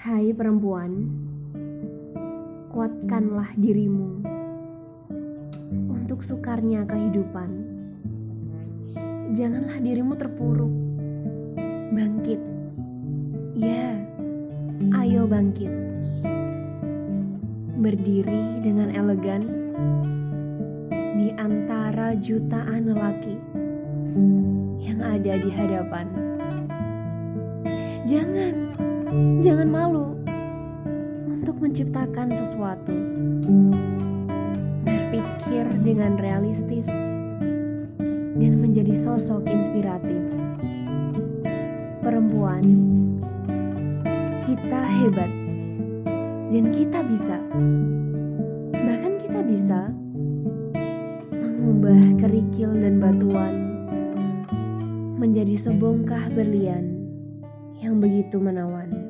Hai perempuan, kuatkanlah dirimu untuk sukarnya kehidupan. Janganlah dirimu terpuruk. Bangkit. Ya, ayo bangkit. Berdiri dengan elegan di antara jutaan lelaki yang ada di hadapan. Jangan, jangan malu untuk menciptakan sesuatu. Berpikir dengan realistis dan menjadi sosok inspiratif. Perempuan, kita hebat dan kita bisa. Bahkan kita bisa mengubah kerikil dan batuan menjadi sebongkah berlian yang begitu menawan.